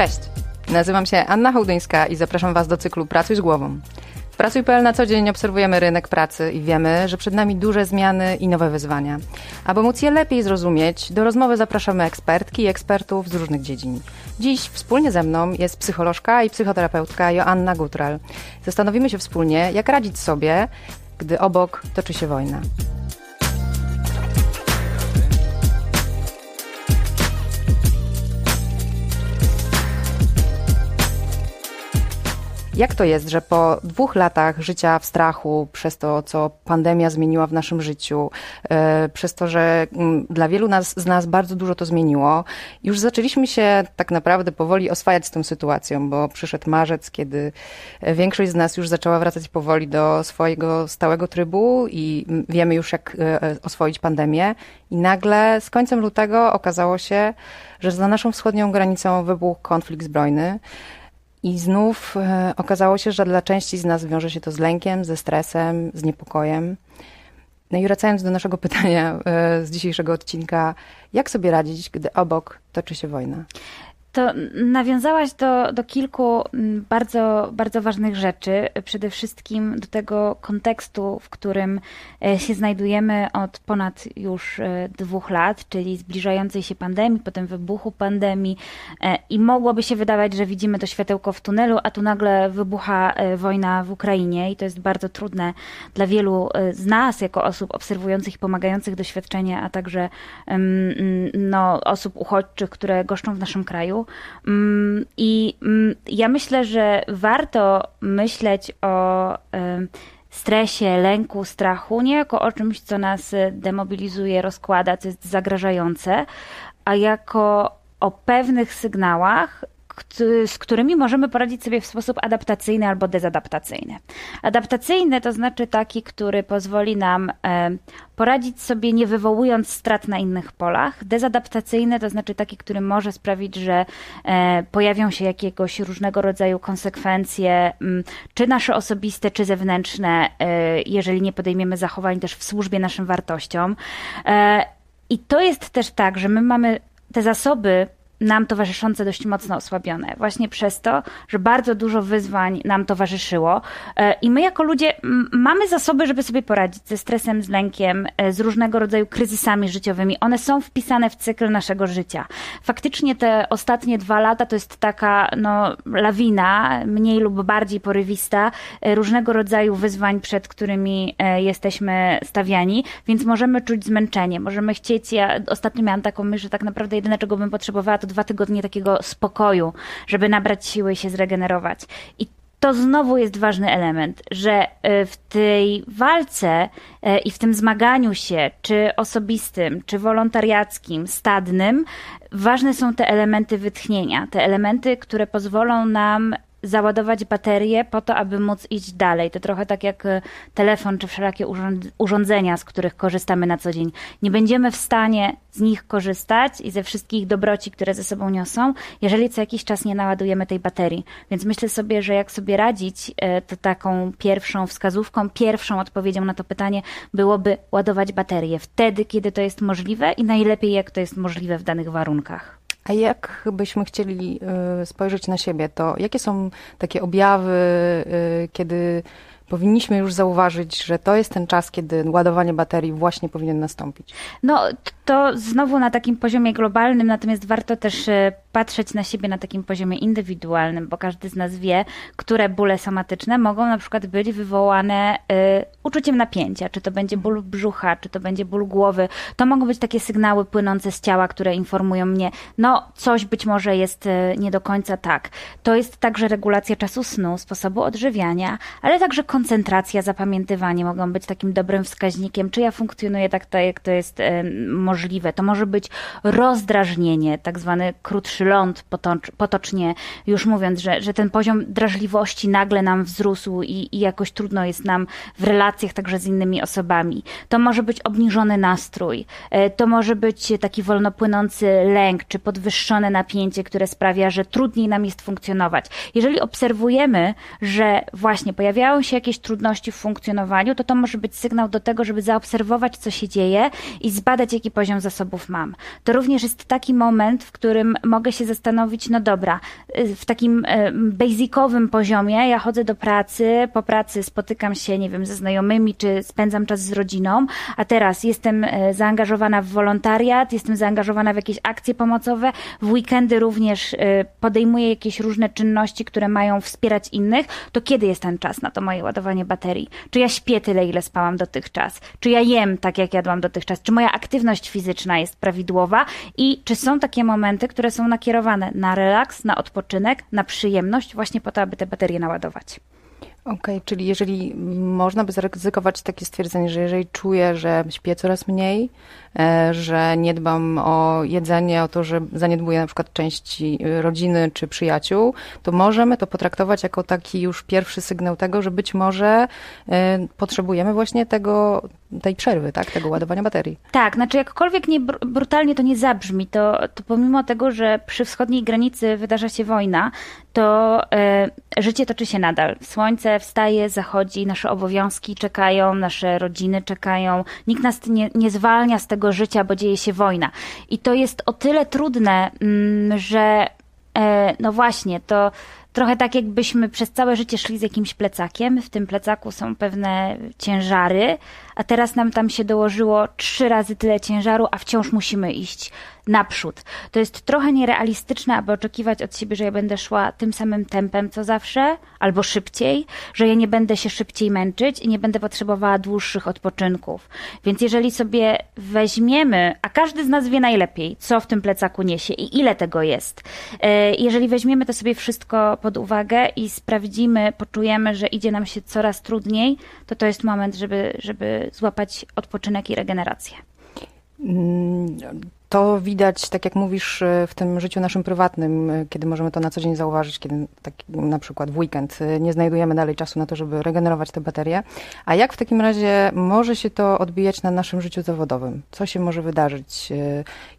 Cześć, nazywam się Anna Hołdyńska i zapraszam Was do cyklu Pracuj z głową. W Pracuj.pl na co dzień obserwujemy rynek pracy i wiemy, że przed nami duże zmiany i nowe wyzwania. Aby móc je lepiej zrozumieć, do rozmowy zapraszamy ekspertki i ekspertów z różnych dziedzin. Dziś wspólnie ze mną jest psycholożka i psychoterapeutka Joanna Gutral. Zastanowimy się wspólnie, jak radzić sobie, gdy obok toczy się wojna. Jak to jest, że po dwóch latach życia w strachu, przez to, co pandemia zmieniła w naszym życiu, e, przez to, że mm, dla wielu nas, z nas bardzo dużo to zmieniło, już zaczęliśmy się tak naprawdę powoli oswajać z tą sytuacją, bo przyszedł marzec, kiedy większość z nas już zaczęła wracać powoli do swojego stałego trybu i wiemy już, jak e, oswoić pandemię. I nagle z końcem lutego okazało się, że za naszą wschodnią granicą wybuchł konflikt zbrojny. I znów e, okazało się, że dla części z nas wiąże się to z lękiem, ze stresem, z niepokojem. No i wracając do naszego pytania e, z dzisiejszego odcinka, jak sobie radzić, gdy obok toczy się wojna? To nawiązałaś do, do kilku mm, bardzo, bardzo ważnych rzeczy. Przede wszystkim do tego kontekstu, w którym e, się znajdujemy od ponad już e, dwóch lat, czyli zbliżającej się pandemii, potem wybuchu pandemii. E, I mogłoby się wydawać, że widzimy to światełko w tunelu, a tu nagle wybucha wojna w Ukrainie i to jest bardzo trudne dla wielu z nas, jako osób obserwujących i pomagających doświadczenie, a także no, osób uchodźczych, które goszczą w naszym kraju. Mm, I mm, ja myślę, że warto myśleć o stresie, lęku, strachu, nie jako o czymś, co nas demobilizuje, rozkłada, co jest zagrażające, a jako o pewnych sygnałach, z którymi możemy poradzić sobie w sposób adaptacyjny albo dezadaptacyjny. Adaptacyjny to znaczy taki, który pozwoli nam e, poradzić sobie nie wywołując strat na innych polach. Dezadaptacyjny to znaczy taki, który może sprawić, że e, pojawią się jakiegoś różnego rodzaju konsekwencje, czy nasze osobiste, czy zewnętrzne, e, jeżeli nie podejmiemy zachowań też w służbie naszym wartościom. I to jest też tak, że my mamy te zasoby nam towarzyszące dość mocno osłabione, właśnie przez to, że bardzo dużo wyzwań nam towarzyszyło e, i my jako ludzie mamy zasoby, żeby sobie poradzić ze stresem, z lękiem, e, z różnego rodzaju kryzysami życiowymi. One są wpisane w cykl naszego życia. Faktycznie te ostatnie dwa lata to jest taka no, lawina, mniej lub bardziej porywista, e, różnego rodzaju wyzwań, przed którymi jesteśmy stawiani, więc możemy czuć zmęczenie, możemy chcieć, ja ostatnio miałam taką myśl, że tak naprawdę jedyne, czego bym potrzebowała, to dwa tygodnie takiego spokoju, żeby nabrać siły i się zregenerować. I to znowu jest ważny element, że e, w tej walce e, i w tym zmaganiu się, czy osobistym, czy wolontariackim, stadnym, ważne są te elementy wytchnienia, te elementy, które pozwolą nam załadować baterię po to, aby móc iść dalej. To trochę tak jak e, telefon czy wszelakie urządzenia, z których korzystamy na co dzień. Nie będziemy w stanie z nich korzystać i ze wszystkich dobroci, które ze sobą niosą, jeżeli co jakiś czas nie naładujemy tej baterii. Więc myślę sobie, że jak sobie radzić, e, to taką pierwszą wskazówką, pierwszą odpowiedzią na to pytanie byłoby ładować baterię wtedy, kiedy to jest możliwe i najlepiej jak to jest możliwe w danych warunkach. A jak byśmy chcieli y, spojrzeć na siebie, to jakie są takie objawy, y, kiedy powinniśmy już zauważyć, że to jest ten czas, kiedy ładowanie baterii właśnie powinien nastąpić? No, to znowu na takim poziomie globalnym, natomiast warto też y, patrzeć na siebie na takim poziomie indywidualnym, bo każdy z nas wie, które bóle somatyczne mogą na przykład być wywołane y, uczuciem napięcia, czy to będzie ból brzucha, czy to będzie ból głowy. To mogą być takie sygnały płynące z ciała, które informują mnie, no coś być może jest y, nie do końca tak. To jest także regulacja czasu snu, sposobu odżywiania, ale także koncentracja, zapamiętywanie mogą być takim dobrym wskaźnikiem, czy ja funkcjonuję tak, tak jak to jest y, możliwe. To może być rozdrażnienie, tak zwany krótszy czy ląd, potocz, potocznie już mówiąc, że, że ten poziom drażliwości nagle nam wzrósł i, i jakoś trudno jest nam w relacjach także z innymi osobami. To może być obniżony nastrój, e, to może być taki wolnopłynący lęk, czy podwyższone napięcie, które sprawia, że trudniej nam jest funkcjonować. Jeżeli obserwujemy, że właśnie pojawiają się jakieś trudności w funkcjonowaniu, to to może być sygnał do tego, żeby zaobserwować, co się dzieje i zbadać, jaki poziom zasobów mam. To również jest taki moment, w którym mogę mogę się zastanowić, no dobra, y, w takim y, basicowym poziomie ja chodzę do pracy, po pracy spotykam się, nie wiem, ze znajomymi, czy spędzam czas z rodziną, a teraz jestem y, zaangażowana w wolontariat, jestem zaangażowana w jakieś akcje pomocowe, w weekendy również podejmuję jakieś różne czynności, które mają wspierać innych, to kiedy jest ten czas na to moje ładowanie baterii? Czy ja śpię tyle, ile spałam dotychczas? Czy ja jem tak, jak jadłam dotychczas? Czy moja aktywność fizyczna jest prawidłowa? I czy są takie momenty, które są nakierowane na relaks, na odpoczynek, na przyjemność, właśnie po to, aby te baterie naładować? Okej, okay, czyli jeżeli można by zaryzykować takie stwierdzenie, że jeżeli czuję, że śpię coraz mniej, że nie dbam o jedzenie, o to, że zaniedbuję na przykład części rodziny czy przyjaciół, to możemy to potraktować jako taki już pierwszy sygnał tego, że być może e, potrzebujemy właśnie tego, tej przerwy, tak? Tego ładowania baterii. Tak, znaczy jakkolwiek nie brutalnie to nie zabrzmi, to, to pomimo tego, że przy wschodniej granicy wydarza się wojna, to e, życie toczy się nadal. Słońce wstaje, zachodzi, nasze obowiązki czekają, nasze rodziny czekają. Nikt nas nie, nie zwalnia z tego życia, bo dzieje się wojna. I to jest o tyle trudne, mm, że e, no właśnie, to trochę tak jakbyśmy przez całe życie szli z jakimś plecakiem. W tym plecaku są pewne ciężary, a teraz nam tam się dołożyło trzy razy tyle ciężaru, a wciąż musimy iść naprzód. To jest trochę nierealistyczne, aby oczekiwać od siebie, że ja będę szła tym samym tempem co zawsze, albo szybciej, że ja nie będę się szybciej męczyć i nie będę potrzebowała dłuższych odpoczynków. Więc jeżeli sobie weźmiemy, a każdy z nas wie najlepiej, co w tym plecaku niesie i ile tego jest, e, jeżeli weźmiemy to sobie wszystko pod uwagę i sprawdzimy, poczujemy, że idzie nam się coraz trudniej, to to jest moment, żeby, żeby złapać odpoczynek i regenerację. Mm, to widać, tak jak mówisz, e, w tym życiu naszym prywatnym, e, kiedy możemy to na co dzień zauważyć, kiedy tak na przykład w weekend e, nie znajdujemy dalej czasu na to, żeby regenerować te baterie. A jak w takim razie może się to odbijać na naszym życiu zawodowym? Co się może wydarzyć,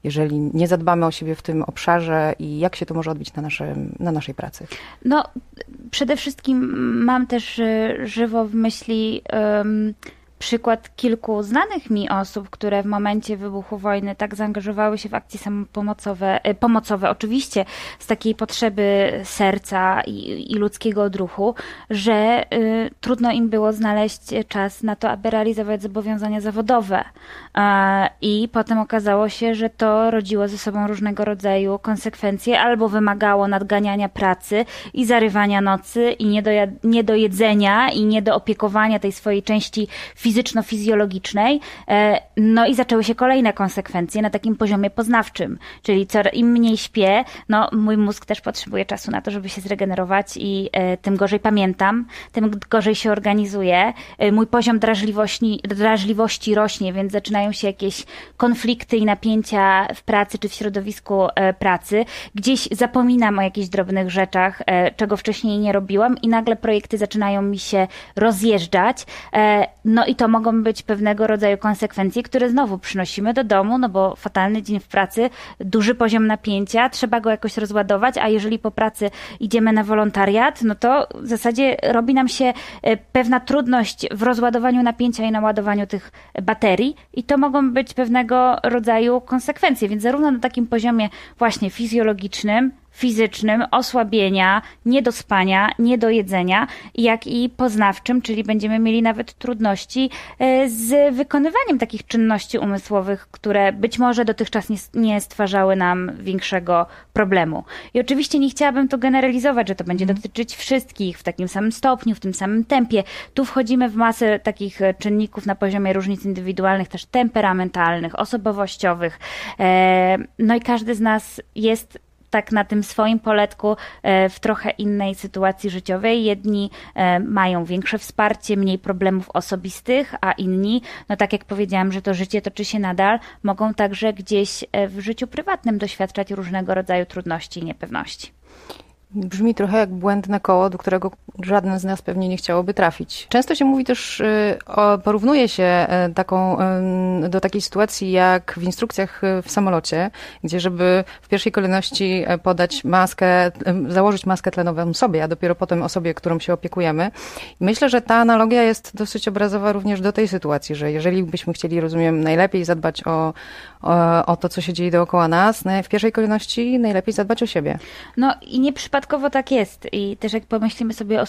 jeżeli nie zadbamy o siebie w tym obszarze i jak się to może odbić na, naszym, na naszej pracy? No, przede wszystkim mam też żywo w myśli. Um, przykład kilku znanych mi osób, które w momencie wybuchu wojny tak zaangażowały się w akcje samopomocowe, e, pomocowe, oczywiście z takiej potrzeby serca i, i ludzkiego odruchu, że y, trudno im było znaleźć czas na to, aby realizować zobowiązania zawodowe. I potem okazało się, że to rodziło ze sobą różnego rodzaju konsekwencje, albo wymagało nadganiania pracy i zarywania nocy, i nie do, nie do jedzenia, i nie do opiekowania tej swojej części fizycznej, fizyczno-fizjologicznej, e, no i zaczęły się kolejne konsekwencje na takim poziomie poznawczym, czyli co, im mniej śpię, no mój mózg też potrzebuje czasu na to, żeby się zregenerować i e, tym gorzej pamiętam, tym gorzej się organizuję, e, mój poziom drażliwości, drażliwości rośnie, więc zaczynają się jakieś konflikty i napięcia w pracy czy w środowisku pracy, gdzieś zapominam o jakichś drobnych rzeczach, czego wcześniej nie robiłam i nagle projekty zaczynają mi się rozjeżdżać, no i to mogą być pewnego rodzaju konsekwencje, które znowu przynosimy do domu, no bo fatalny dzień w pracy, duży poziom napięcia, trzeba go jakoś rozładować, a jeżeli po pracy idziemy na wolontariat, no to w zasadzie robi nam się e, pewna trudność w rozładowaniu napięcia i naładowaniu tych baterii i to mogą być pewnego rodzaju konsekwencje, więc zarówno na takim poziomie właśnie fizjologicznym, fizycznym, osłabienia, niedospania, niedojedzenia, jak i poznawczym, czyli będziemy mieli nawet trudności e, z wykonywaniem takich czynności umysłowych, które być może dotychczas nie, nie stwarzały nam większego problemu. I oczywiście nie chciałabym to generalizować, że to będzie mhm. dotyczyć wszystkich w takim samym stopniu, w tym samym tempie. Tu wchodzimy w masę takich e, czynników na poziomie różnic indywidualnych, też temperamentalnych, osobowościowych. E, no i każdy z nas jest tak na tym swoim poletku e, w trochę innej sytuacji życiowej. Jedni e, mają większe wsparcie, mniej problemów osobistych, a inni, no tak jak powiedziałam, że to życie toczy się nadal, mogą także gdzieś e, w życiu prywatnym doświadczać różnego rodzaju trudności i niepewności. Brzmi trochę jak błędne koło, do którego żaden z nas pewnie nie chciałoby trafić. Często się mówi też, y, porównuje się y, taką, y, do takiej sytuacji jak w instrukcjach w samolocie, gdzie żeby w pierwszej kolejności podać maskę, założyć maskę tlenową sobie, a dopiero potem osobie, którą się opiekujemy. Myślę, że ta analogia jest dosyć obrazowa również do tej sytuacji, że jeżeli byśmy chcieli, rozumiem, najlepiej zadbać o, o, o to, co się dzieje dookoła nas, w pierwszej kolejności najlepiej zadbać o siebie. No i nieprzypadkowo tak jest. I też jak pomyślimy sobie o,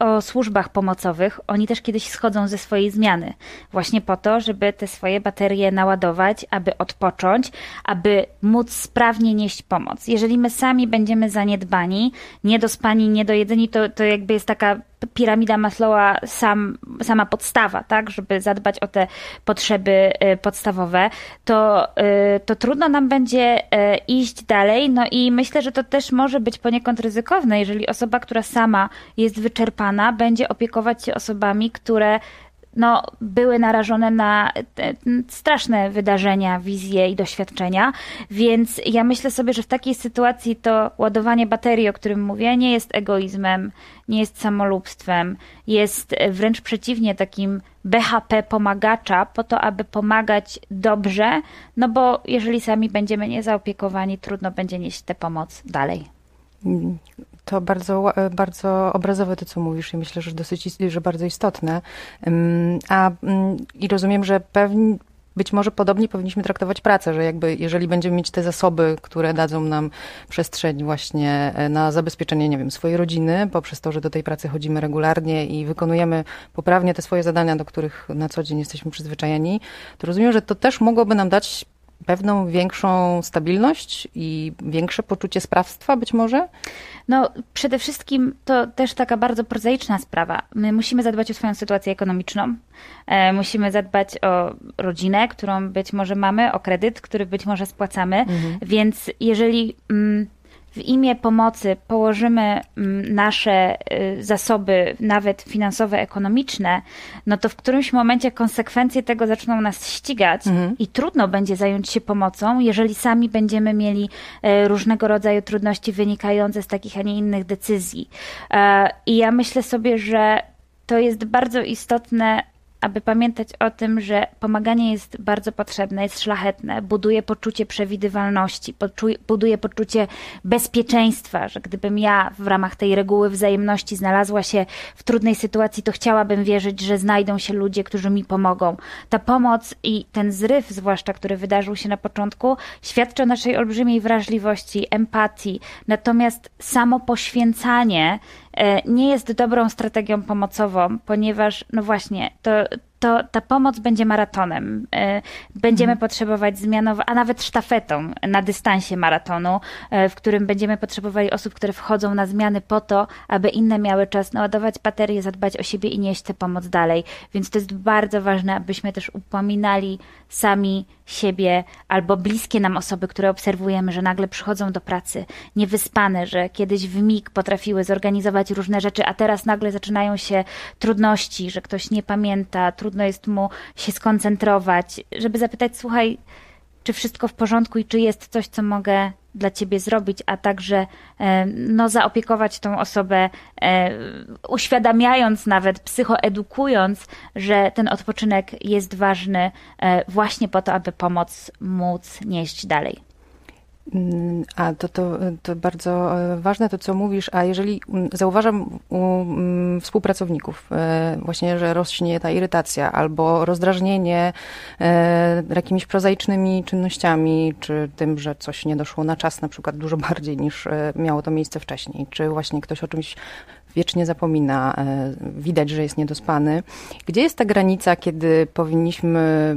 o służbach pomocowych, oni też kiedyś schodzą ze swojej zmiany. Właśnie po to, żeby te swoje baterie naładować, aby odpocząć, aby móc sprawnie nieść pomoc. Jeżeli my sami będziemy zaniedbani, niedospani, niedojedzeni, to, to jakby jest taka piramida Maslowa sam, sama podstawa, tak, żeby zadbać o te potrzeby y, podstawowe, to, y, to trudno nam będzie y, iść dalej. No i myślę, że to też może być poniekąd ryzykowne, jeżeli osoba, która sama jest wyczerpana, będzie opiekować się osobami, które no, były narażone na straszne wydarzenia, wizje i doświadczenia, więc ja myślę sobie, że w takiej sytuacji to ładowanie baterii, o którym mówię, nie jest egoizmem, nie jest samolubstwem, jest wręcz przeciwnie takim BHP pomagacza po to, aby pomagać dobrze, no bo jeżeli sami będziemy niezaopiekowani, trudno będzie nieść tę pomoc dalej. To bardzo, bardzo obrazowe to, co mówisz i myślę, że dosyć, że bardzo istotne. A i rozumiem, że pewnie być może podobnie powinniśmy traktować pracę, że jakby jeżeli będziemy mieć te zasoby, które dadzą nam przestrzeń właśnie e, na zabezpieczenie, nie wiem, swojej rodziny, poprzez to, że do tej pracy chodzimy regularnie i wykonujemy poprawnie te swoje zadania, do których na co dzień jesteśmy przyzwyczajeni, to rozumiem, że to też mogłoby nam dać pewną większą stabilność i większe poczucie sprawstwa być może? No, przede wszystkim to też taka bardzo prozaiczna sprawa. My musimy zadbać o swoją sytuację ekonomiczną, e, musimy zadbać o rodzinę, którą być może mamy, o kredyt, który być może spłacamy, mhm. więc jeżeli... Mm, w imię pomocy położymy mm, nasze y, zasoby, nawet finansowe, ekonomiczne, no to w którymś momencie konsekwencje tego zaczną nas ścigać mhm. i trudno będzie zająć się pomocą, jeżeli sami będziemy mieli e, różnego rodzaju trudności wynikające z takich, a nie innych decyzji. E, I ja myślę sobie, że to jest bardzo istotne aby pamiętać o tym, że pomaganie jest bardzo potrzebne, jest szlachetne, buduje poczucie przewidywalności, buduje poczucie bezpieczeństwa, że gdybym ja w ramach tej reguły wzajemności znalazła się w trudnej sytuacji, to chciałabym wierzyć, że znajdą się ludzie, którzy mi pomogą. Ta pomoc i ten zryw, zwłaszcza który wydarzył się na początku, świadczy o naszej olbrzymiej wrażliwości, empatii. Natomiast samo poświęcanie nie jest dobrą strategią pomocową, ponieważ, no właśnie, to, to ta pomoc będzie maratonem. E, będziemy mhm. potrzebować zmianowo, a nawet sztafetą na dystansie maratonu, e, w którym będziemy potrzebowali osób, które wchodzą na zmiany po to, aby inne miały czas naładować baterie, zadbać o siebie i nieść tę pomoc dalej. Więc to jest bardzo ważne, abyśmy też upominali sami siebie albo bliskie nam osoby, które obserwujemy, że nagle przychodzą do pracy niewyspane, że kiedyś w mig potrafiły zorganizować różne rzeczy, a teraz nagle zaczynają się trudności, że ktoś nie pamięta, trudno jest mu się skoncentrować, żeby zapytać, słuchaj, czy wszystko w porządku i czy jest coś, co mogę dla ciebie zrobić, a także e, no, zaopiekować tą osobę, e, uświadamiając nawet, psychoedukując, że ten odpoczynek jest ważny e, właśnie po to, aby pomoc móc nieść dalej. Mm, a to, to, to bardzo e, ważne to, co mówisz, a jeżeli mm, zauważam u mm, współpracowników e, właśnie, że rośnie ta irytacja albo rozdrażnienie e, jakimiś prozaicznymi czynnościami, czy tym, że coś nie doszło na czas na przykład dużo bardziej niż miało to miejsce wcześniej, czy właśnie ktoś o czymś wiecznie zapomina, widać, że jest niedospany. Gdzie jest ta granica, kiedy powinniśmy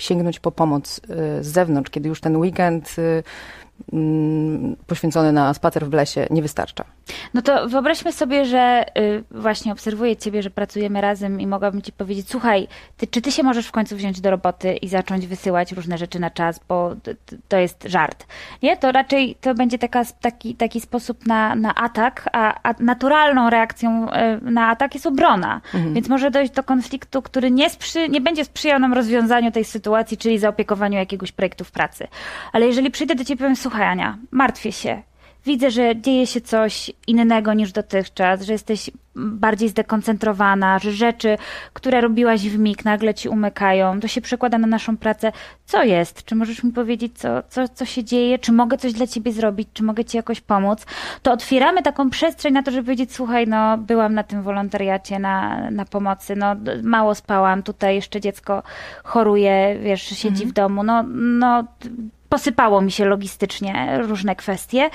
sięgnąć po pomoc z zewnątrz, kiedy już ten weekend Mm, poświęcony na spacer w lesie nie wystarcza. No to wyobraźmy sobie, że y, właśnie obserwuję ciebie, że pracujemy razem i mogłabym ci powiedzieć, słuchaj, ty, czy ty się możesz w końcu wziąć do roboty i zacząć wysyłać różne rzeczy na czas, bo to jest żart. Nie, to raczej to będzie taka, taki, taki sposób na, na atak, a, a naturalną reakcją y, na atak jest obrona. Mhm. Więc może dojść do konfliktu, który nie, sprzy, nie będzie sprzyjał nam rozwiązaniu tej sytuacji, czyli zaopiekowaniu jakiegoś projektu w pracy. Ale jeżeli przyjdę do ciebie i powiem, słuchaj Ania, martwię się, widzę, że dzieje się coś innego niż dotychczas, że jesteś bardziej zdekoncentrowana, że rzeczy, które robiłaś w mig, nagle ci umykają. To się przekłada na naszą pracę. Co jest? Czy możesz mi powiedzieć, co, co, co się dzieje? Czy mogę coś dla ciebie zrobić? Czy mogę ci jakoś pomóc? To otwieramy taką przestrzeń na to, żeby powiedzieć, słuchaj, no byłam na tym wolontariacie, na, na pomocy, no mało spałam, tutaj jeszcze dziecko choruje, wiesz, siedzi mhm. w domu, no, no posypało mi się logistycznie różne kwestie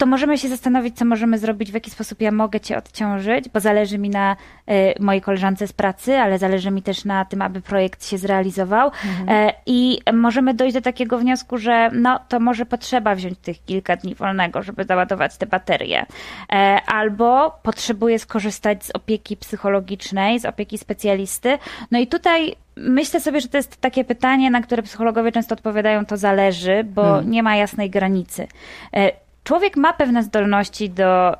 to możemy się zastanowić, co możemy zrobić, w jaki sposób ja mogę cię odciążyć, bo zależy mi na y, mojej koleżance z pracy, ale zależy mi też na tym, aby projekt się zrealizował. Mhm. Y, I możemy dojść do takiego wniosku, że no to może potrzeba wziąć tych kilka dni wolnego, żeby załadować te baterie. Y, albo potrzebuję skorzystać z opieki psychologicznej, z opieki specjalisty. No i tutaj Myślę sobie, że to jest takie pytanie, na które psychologowie często odpowiadają, to zależy, bo hmm. nie ma jasnej granicy człowiek ma pewne zdolności do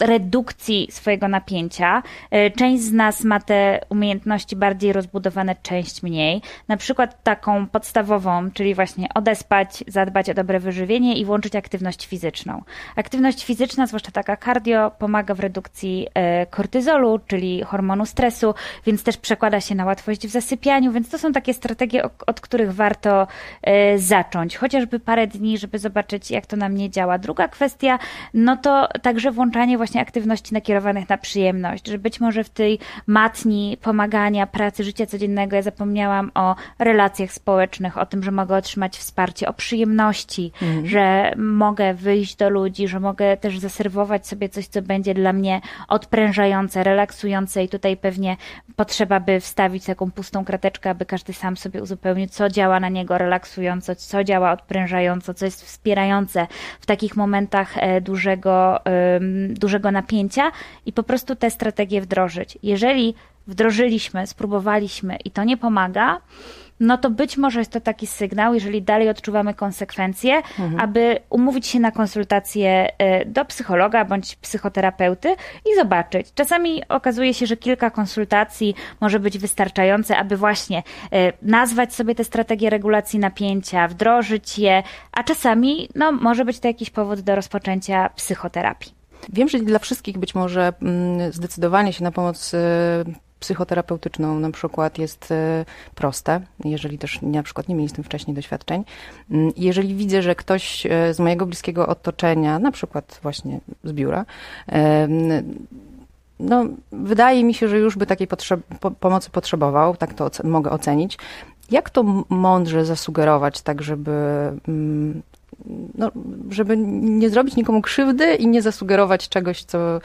redukcji swojego napięcia. E, część z nas ma te umiejętności bardziej rozbudowane, część mniej. Na przykład taką podstawową, czyli właśnie odespać, zadbać o dobre wyżywienie i włączyć aktywność fizyczną. Aktywność fizyczna, zwłaszcza taka cardio, pomaga w redukcji e, kortyzolu, czyli hormonu stresu, więc też przekłada się na łatwość w zasypianiu, więc to są takie strategie, od których warto e, zacząć. Chociażby parę dni, żeby zobaczyć, jak to na mnie działa. Druga kwestia, no to także włączanie właśnie właśnie aktywności nakierowanych na przyjemność, że być może w tej matni pomagania, pracy, życia codziennego ja zapomniałam o relacjach społecznych, o tym, że mogę otrzymać wsparcie, o przyjemności, mhm. że mogę wyjść do ludzi, że mogę też zaserwować sobie coś, co będzie dla mnie odprężające, relaksujące i tutaj pewnie potrzeba by wstawić taką pustą krateczkę, aby każdy sam sobie uzupełnił, co działa na niego relaksująco, co działa odprężająco, co jest wspierające w takich momentach e, dużego, dużego dużego napięcia i po prostu te strategie wdrożyć. Jeżeli wdrożyliśmy, spróbowaliśmy i to nie pomaga, no to być może jest to taki sygnał, jeżeli dalej odczuwamy konsekwencje, mhm. aby umówić się na konsultację e, do psychologa bądź psychoterapeuty i zobaczyć. Czasami okazuje się, że kilka konsultacji może być wystarczające, aby właśnie e, nazwać sobie te strategie regulacji napięcia, wdrożyć je, a czasami no, może być to jakiś powód do rozpoczęcia psychoterapii. Wiem, że dla wszystkich być może mm, zdecydowanie się na pomoc y, psychoterapeutyczną na przykład jest y, proste, jeżeli też na przykład nie mieli z tym wcześniej doświadczeń. Mm, jeżeli widzę, że ktoś y, z mojego bliskiego otoczenia, na przykład właśnie z biura, no, wydaje mi się, że już by takiej potrzeb pomocy potrzebował, tak to mogę ocenić. Jak to mądrze zasugerować, tak żeby mm, no, żeby nie zrobić nikomu krzywdy i nie zasugerować czegoś, co,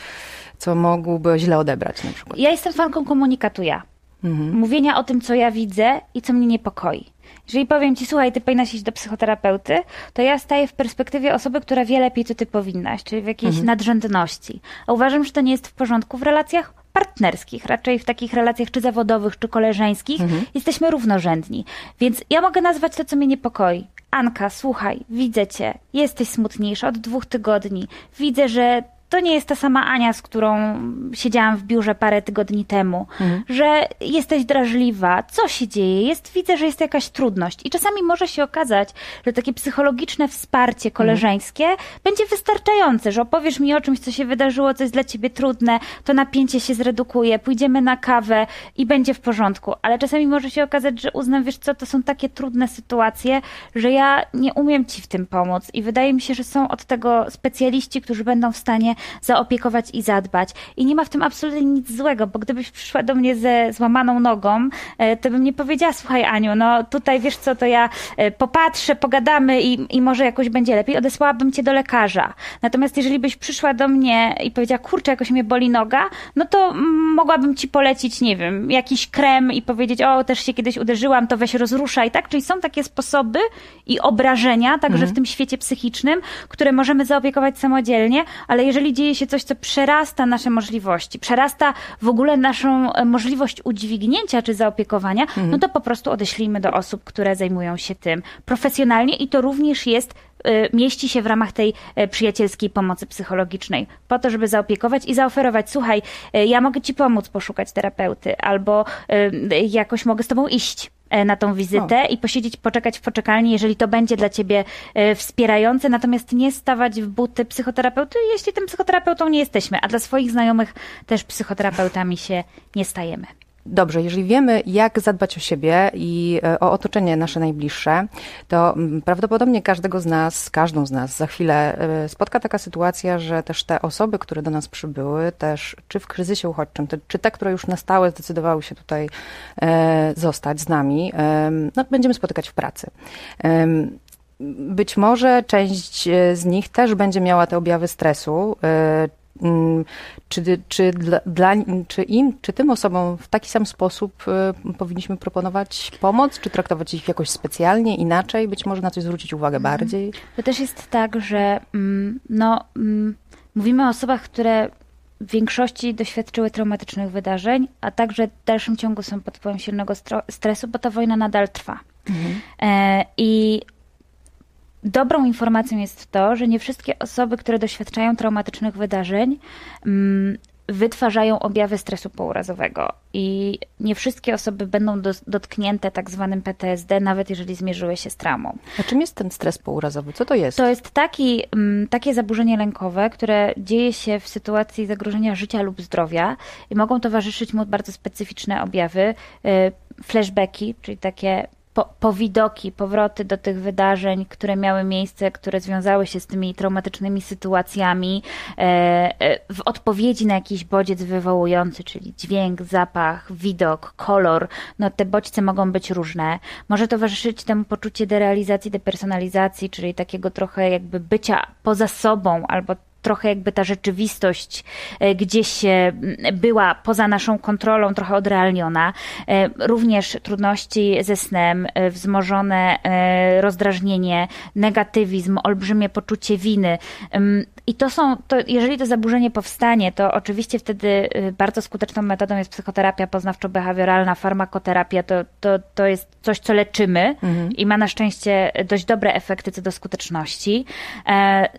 co mógłby źle odebrać na przykład. Ja jestem fanką komunikatu ja. Mhm. Mówienia o tym, co ja widzę i co mnie niepokoi. Jeżeli powiem ci, słuchaj, ty powinnaś iść do psychoterapeuty, to ja staję w perspektywie osoby, która wie lepiej, co ty powinnaś, czyli w jakiejś mhm. nadrzędności. A uważam, że to nie jest w porządku w relacjach partnerskich, raczej w takich relacjach czy zawodowych, czy koleżeńskich, mhm. jesteśmy równorzędni. Więc ja mogę nazwać to, co mnie niepokoi. Anka, słuchaj, widzę cię, jesteś smutniejsza od dwóch tygodni. Widzę, że to nie jest ta sama Ania, z którą siedziałam w biurze parę tygodni temu, mhm. że jesteś drażliwa, co się dzieje, jest, widzę, że jest jakaś trudność. I czasami może się okazać, że takie psychologiczne wsparcie mhm. koleżeńskie mhm. będzie wystarczające, że opowiesz mi o czymś, co się wydarzyło, co jest dla ciebie trudne, to napięcie się zredukuje, pójdziemy na kawę i będzie w porządku. Ale czasami może się okazać, że uznam, wiesz co, to są takie trudne sytuacje, że ja nie umiem ci w tym pomóc. I wydaje mi się, że są od tego specjaliści, którzy będą w stanie zaopiekować i zadbać. I nie ma w tym absolutnie nic złego, bo gdybyś przyszła do mnie ze złamaną nogą, e, to bym nie powiedziała, słuchaj Aniu, no tutaj wiesz co, to ja e, popatrzę, pogadamy i, i może jakoś będzie lepiej, odesłałabym cię do lekarza. Natomiast jeżeli byś przyszła do mnie i powiedziała, kurczę, jakoś mnie boli noga, no to mogłabym ci polecić, nie wiem, jakiś krem i powiedzieć, o, też się kiedyś uderzyłam, to weź rozruszaj, tak? Czyli są takie sposoby i obrażenia, także mhm. w tym świecie psychicznym, które możemy zaopiekować samodzielnie, ale jeżeli dzieje się coś, co przerasta nasze możliwości, przerasta w ogóle naszą e, możliwość udźwignięcia czy zaopiekowania, mhm. no to po prostu odeślijmy do osób, które zajmują się tym. Profesjonalnie i to również jest e, mieści się w ramach tej e, przyjacielskiej pomocy psychologicznej, po to, żeby zaopiekować i zaoferować, słuchaj, ja mogę ci pomóc poszukać terapeuty, albo jakoś mogę z tobą iść na tą wizytę o. i posiedzieć, poczekać w poczekalni, jeżeli to będzie dla ciebie e, wspierające, natomiast nie stawać w buty psychoterapeuty, jeśli tym psychoterapeutą nie jesteśmy, a dla swoich znajomych też psychoterapeutami się nie stajemy. Dobrze, jeżeli wiemy, jak zadbać o siebie i e, o otoczenie nasze najbliższe, to mm, prawdopodobnie każdego z nas, każdą z nas za chwilę e, spotka taka sytuacja, że też te osoby, które do nas przybyły, też czy w kryzysie uchodźczym, czy te, które już na stałe zdecydowały się tutaj e, zostać z nami, no, będziemy spotykać w pracy. Być może część z nich też będzie miała te objawy stresu, czy, czy, dla, dla, czy im, czy tym osobom w taki sam sposób y, powinniśmy proponować pomoc, czy traktować ich jakoś specjalnie, inaczej, być może na coś zwrócić uwagę mhm. bardziej? To też jest tak, że mm, no, mm, mówimy o osobach, które w większości doświadczyły traumatycznych wydarzeń, a także w dalszym ciągu są pod wpływem silnego stresu, bo ta wojna nadal trwa. Mhm. E, I Dobrą informacją jest to, że nie wszystkie osoby, które doświadczają traumatycznych wydarzeń, mm, wytwarzają objawy stresu pourazowego i nie wszystkie osoby będą do, dotknięte tak zwanym PTSD, nawet jeżeli zmierzyły się z traumą. A czym jest ten stres pourazowy? Co to jest? To jest taki, mm, takie zaburzenie lękowe, które dzieje się w sytuacji zagrożenia życia lub zdrowia i mogą towarzyszyć mu bardzo specyficzne objawy, y, flashbacki, czyli takie po, powidoki, powroty do tych wydarzeń, które miały miejsce, które związały się z tymi traumatycznymi sytuacjami, e, e, w odpowiedzi na jakiś bodziec wywołujący, czyli dźwięk, zapach, widok, kolor, no te bodźce mogą być różne. Może towarzyszyć temu poczucie derealizacji, depersonalizacji, czyli takiego trochę jakby bycia poza sobą albo trochę jakby ta rzeczywistość e, gdzieś e, była poza naszą kontrolą, trochę odrealniona. E, również trudności ze snem, wzmożone rozdrażnienie, negatywizm, olbrzymie poczucie winy. I to są, to jeżeli to zaburzenie powstanie, to oczywiście wtedy bardzo skuteczną metodą jest psychoterapia poznawczo-behawioralna, farmakoterapia. To, to, to jest coś, co leczymy mhm. i ma na szczęście dość dobre efekty co do skuteczności.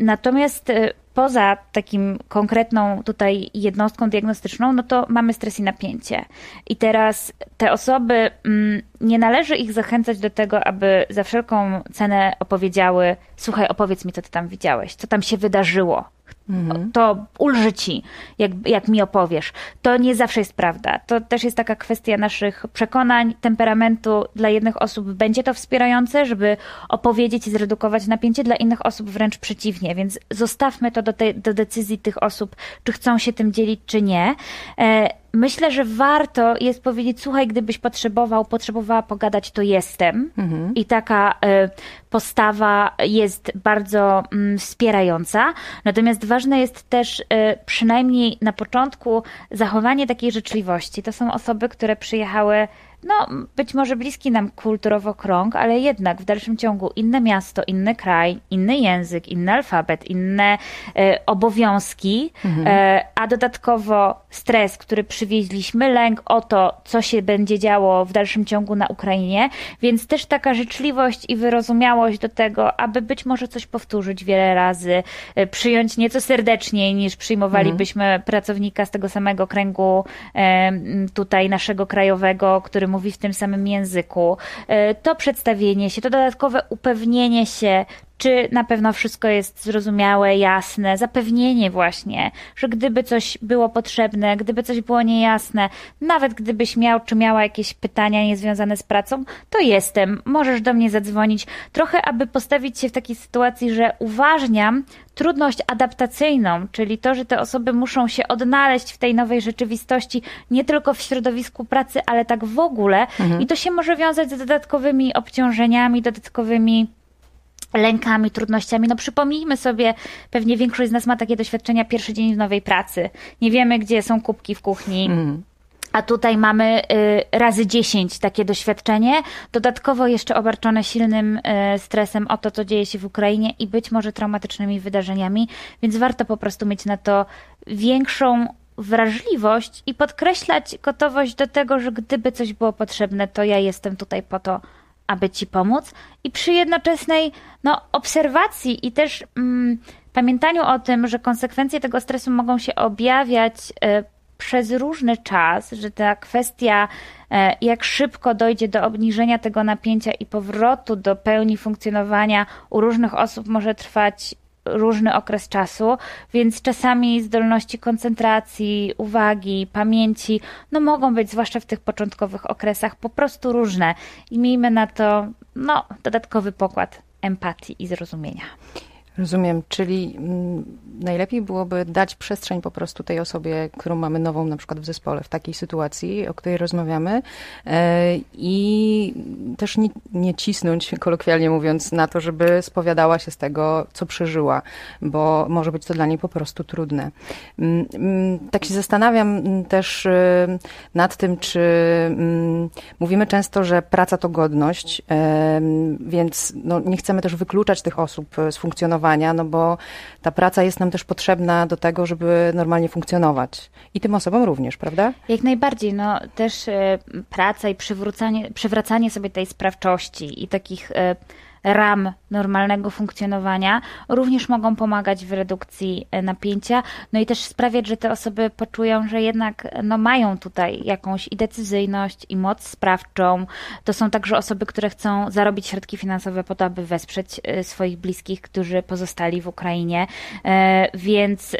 Natomiast poza takim konkretną tutaj jednostką diagnostyczną, no to mamy stres i napięcie. I teraz te osoby, mm, nie należy ich zachęcać do tego, aby za wszelką cenę opowiedziały: Słuchaj, opowiedz mi, co ty tam widziałeś, co tam się wydarzyło. Mhm. To ulży ci, jak, jak mi opowiesz. To nie zawsze jest prawda. To też jest taka kwestia naszych przekonań, temperamentu. Dla jednych osób będzie to wspierające, żeby opowiedzieć i zredukować napięcie, dla innych osób wręcz przeciwnie. Więc zostawmy to do, tej, do decyzji tych osób, czy chcą się tym dzielić, czy nie. E, myślę, że warto jest powiedzieć, słuchaj, gdybyś potrzebował, potrzebowała pogadać, to jestem. Mhm. I taka y, postawa jest bardzo y, wspierająca. Natomiast ważne jest też y, przynajmniej na początku zachowanie takiej życzliwości. To są osoby, które przyjechały no, być może bliski nam kulturowo krąg, ale jednak w dalszym ciągu inne miasto, inny kraj, inny język, inny alfabet, inne e, obowiązki, mhm. e, a dodatkowo stres, który przywieźliśmy, lęk o to, co się będzie działo w dalszym ciągu na Ukrainie, więc też taka życzliwość i wyrozumiałość do tego, aby być może coś powtórzyć wiele razy, e, przyjąć nieco serdeczniej niż przyjmowalibyśmy mhm. pracownika z tego samego kręgu e, tutaj naszego krajowego, który mówi w tym samym języku, e, to przedstawienie się, to dodatkowe upewnienie się, czy na pewno wszystko jest zrozumiałe, jasne, zapewnienie właśnie, że gdyby coś było potrzebne, gdyby coś było niejasne, nawet gdybyś miał czy miała jakieś pytania niezwiązane z pracą, to jestem, możesz do mnie zadzwonić. Trochę, aby postawić się w takiej sytuacji, że uważniam trudność adaptacyjną, czyli to, że te osoby muszą się odnaleźć w tej nowej rzeczywistości, nie tylko w środowisku pracy, ale tak w ogóle. Mhm. I to się może wiązać z dodatkowymi obciążeniami, dodatkowymi lękami, trudnościami. No przypomnijmy sobie, pewnie większość z nas ma takie doświadczenia pierwszy dzień w nowej pracy. Nie wiemy, gdzie są kubki w kuchni. Mm. A tutaj mamy y, razy 10 takie doświadczenie, dodatkowo jeszcze obarczone silnym y, stresem o to, co dzieje się w Ukrainie i być może traumatycznymi wydarzeniami, więc warto po prostu mieć na to większą wrażliwość i podkreślać gotowość do tego, że gdyby coś było potrzebne, to ja jestem tutaj po to, aby ci pomóc, i przy jednoczesnej no, obserwacji i też mm, pamiętaniu o tym, że konsekwencje tego stresu mogą się objawiać y, przez różny czas, że ta kwestia, e, jak szybko dojdzie do obniżenia tego napięcia i powrotu do pełni funkcjonowania u różnych osób może trwać różny okres czasu, więc czasami zdolności koncentracji, uwagi, pamięci, no mogą być, zwłaszcza w tych początkowych okresach, po prostu różne. I miejmy na to, no, dodatkowy pokład empatii i zrozumienia. Rozumiem, czyli mm, najlepiej byłoby dać przestrzeń po prostu tej osobie, którą mamy nową na przykład w zespole, w takiej sytuacji, o której rozmawiamy e, i też nie, nie cisnąć, kolokwialnie mówiąc, na to, żeby spowiadała się z tego, co przeżyła, bo może być to dla niej po prostu trudne. Mm, mm, tak się zastanawiam też e, nad tym, czy mówimy często, że praca to godność, e, więc no, nie chcemy też wykluczać tych osób z funkcjonowania no bo ta praca jest nam też potrzebna do tego, żeby normalnie funkcjonować. I tym osobom również, prawda? Jak najbardziej. No, też e, praca i przywracanie sobie tej sprawczości i takich e, ram normalnego funkcjonowania również mogą pomagać w redukcji e, napięcia, no i też sprawiać, że te osoby poczują, że jednak no, mają tutaj jakąś i decyzyjność, i moc sprawczą. To są także osoby, które chcą zarobić środki finansowe po to, aby wesprzeć e, swoich bliskich, którzy pozostali w Ukrainie. E, więc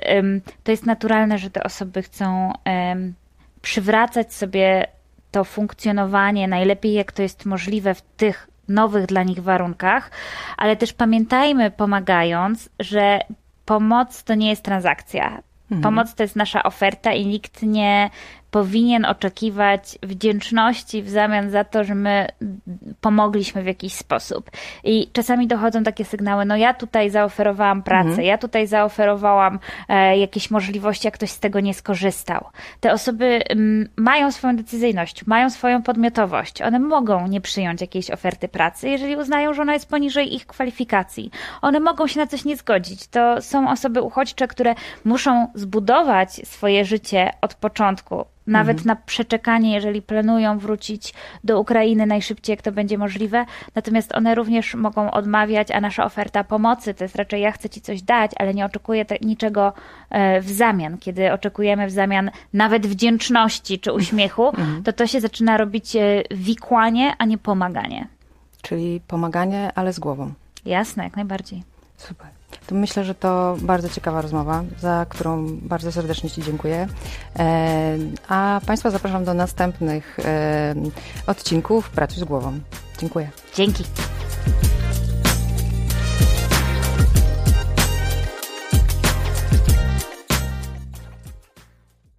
to jest naturalne, że te osoby chcą przywracać sobie to funkcjonowanie najlepiej, jak to jest możliwe w tych nowych dla nich warunkach, ale też pamiętajmy, pomagając, że pomoc to nie jest transakcja. Mhm. Pomoc to jest nasza oferta i nikt nie powinien oczekiwać wdzięczności w zamian za to, że my pomogliśmy w jakiś sposób. I czasami dochodzą takie sygnały, no ja tutaj zaoferowałam pracę, mhm. ja tutaj zaoferowałam e, jakieś możliwości, a ktoś z tego nie skorzystał. Te osoby m, mają swoją decyzyjność, mają swoją podmiotowość. One mogą nie przyjąć jakiejś oferty pracy, jeżeli uznają, że ona jest poniżej ich kwalifikacji. One mogą się na coś nie zgodzić. To są osoby uchodźcze, które muszą zbudować swoje życie od początku nawet mhm. na przeczekanie, jeżeli planują wrócić do Ukrainy najszybciej, jak to będzie możliwe. Natomiast one również mogą odmawiać, a nasza oferta pomocy to jest raczej ja chcę ci coś dać, ale nie oczekuję te, niczego e, w zamian. Kiedy oczekujemy w zamian nawet wdzięczności czy uśmiechu, mhm. to to się zaczyna robić e, wikłanie, a nie pomaganie. Czyli pomaganie, ale z głową. Jasne, jak najbardziej. Super. To myślę, że to bardzo ciekawa rozmowa, za którą bardzo serdecznie Ci dziękuję. E, a Państwa zapraszam do następnych e, odcinków Pracuj z głową. Dziękuję. Dzięki.